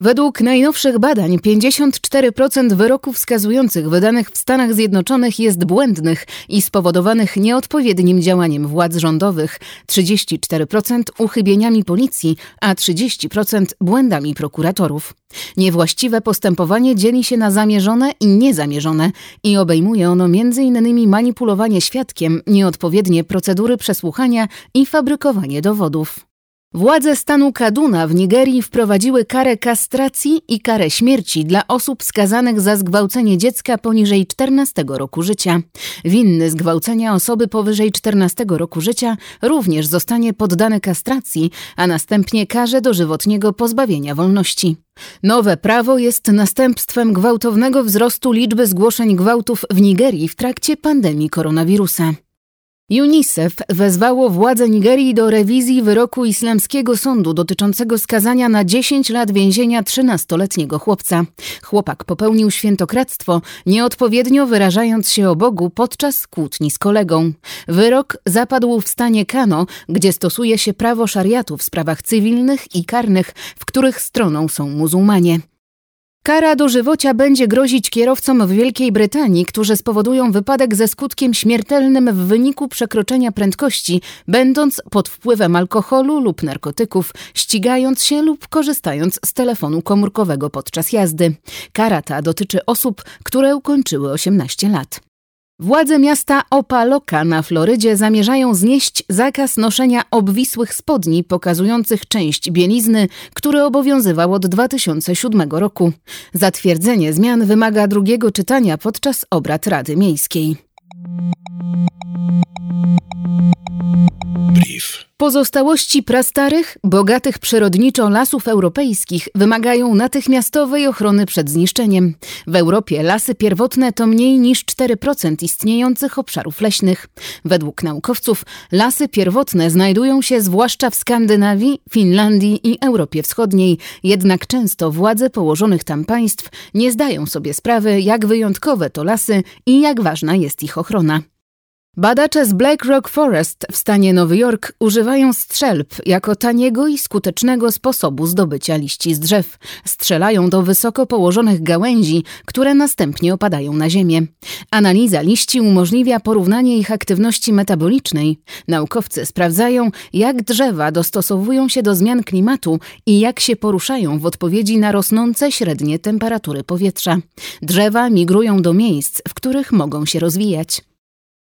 Według najnowszych badań 54% wyroków skazujących wydanych w Stanach Zjednoczonych jest błędnych i spowodowanych nieodpowiednim działaniem władz rządowych, 34% uchybieniami policji, a 30% błędami prokuratorów. Niewłaściwe postępowanie dzieli się na zamierzone i niezamierzone i obejmuje ono m.in. manipulowanie świadkiem, nieodpowiednie procedury przesłuchania i fabrykowanie dowodów. Władze stanu Kaduna w Nigerii wprowadziły karę kastracji i karę śmierci dla osób skazanych za zgwałcenie dziecka poniżej 14 roku życia. Winny zgwałcenia osoby powyżej 14 roku życia również zostanie poddany kastracji, a następnie karze dożywotniego pozbawienia wolności. Nowe prawo jest następstwem gwałtownego wzrostu liczby zgłoszeń gwałtów w Nigerii w trakcie pandemii koronawirusa. UNICEF wezwało władze Nigerii do rewizji wyroku islamskiego sądu dotyczącego skazania na 10 lat więzienia 13-letniego chłopca. Chłopak popełnił świętokradztwo, nieodpowiednio wyrażając się o Bogu podczas kłótni z kolegą. Wyrok zapadł w stanie Kano, gdzie stosuje się prawo szariatu w sprawach cywilnych i karnych, w których stroną są muzułmanie. Kara dożywocia będzie grozić kierowcom w Wielkiej Brytanii, którzy spowodują wypadek ze skutkiem śmiertelnym w wyniku przekroczenia prędkości, będąc pod wpływem alkoholu lub narkotyków, ścigając się lub korzystając z telefonu komórkowego podczas jazdy. Kara ta dotyczy osób, które ukończyły 18 lat. Władze miasta Opaloka na Florydzie zamierzają znieść zakaz noszenia obwisłych spodni pokazujących część bielizny, który obowiązywał od 2007 roku. Zatwierdzenie zmian wymaga drugiego czytania podczas obrad Rady Miejskiej. Pozostałości prastarych, bogatych przyrodniczo lasów europejskich wymagają natychmiastowej ochrony przed zniszczeniem. W Europie lasy pierwotne to mniej niż 4% istniejących obszarów leśnych. Według naukowców lasy pierwotne znajdują się zwłaszcza w Skandynawii, Finlandii i Europie Wschodniej, jednak często władze położonych tam państw nie zdają sobie sprawy, jak wyjątkowe to lasy i jak ważna jest ich ochrona. Badacze z Black Rock Forest w stanie Nowy Jork używają strzelb jako taniego i skutecznego sposobu zdobycia liści z drzew. Strzelają do wysoko położonych gałęzi, które następnie opadają na ziemię. Analiza liści umożliwia porównanie ich aktywności metabolicznej. Naukowcy sprawdzają, jak drzewa dostosowują się do zmian klimatu i jak się poruszają w odpowiedzi na rosnące średnie temperatury powietrza. Drzewa migrują do miejsc, w których mogą się rozwijać.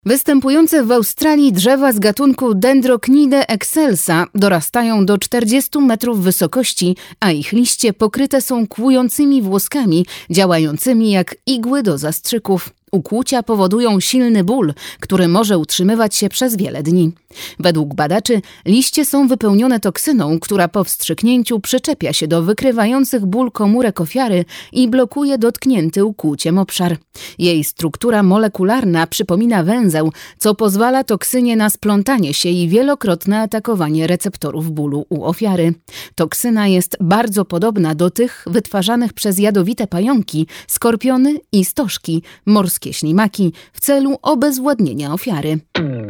Występujące w Australii drzewa z gatunku Dendrocnide excelsa dorastają do 40 metrów wysokości, a ich liście pokryte są kłującymi włoskami, działającymi jak igły do zastrzyków. Ukłucia powodują silny ból, który może utrzymywać się przez wiele dni. Według badaczy liście są wypełnione toksyną, która po wstrzyknięciu przyczepia się do wykrywających ból komórek ofiary i blokuje dotknięty ukłuciem obszar. Jej struktura molekularna przypomina węzeł, co pozwala toksynie na splątanie się i wielokrotne atakowanie receptorów bólu u ofiary. Toksyna jest bardzo podobna do tych wytwarzanych przez jadowite pająki, skorpiony i stożki morskie morskie ślimaki w celu obezwładnienia ofiary.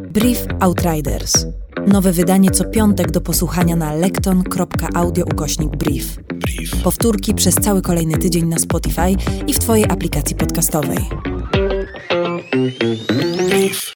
Brief Outriders. Nowe wydanie co piątek do posłuchania na lekton.audio ukośnik brief. Brief. Powtórki przez cały kolejny tydzień na Spotify i w Twojej aplikacji podcastowej. Brief.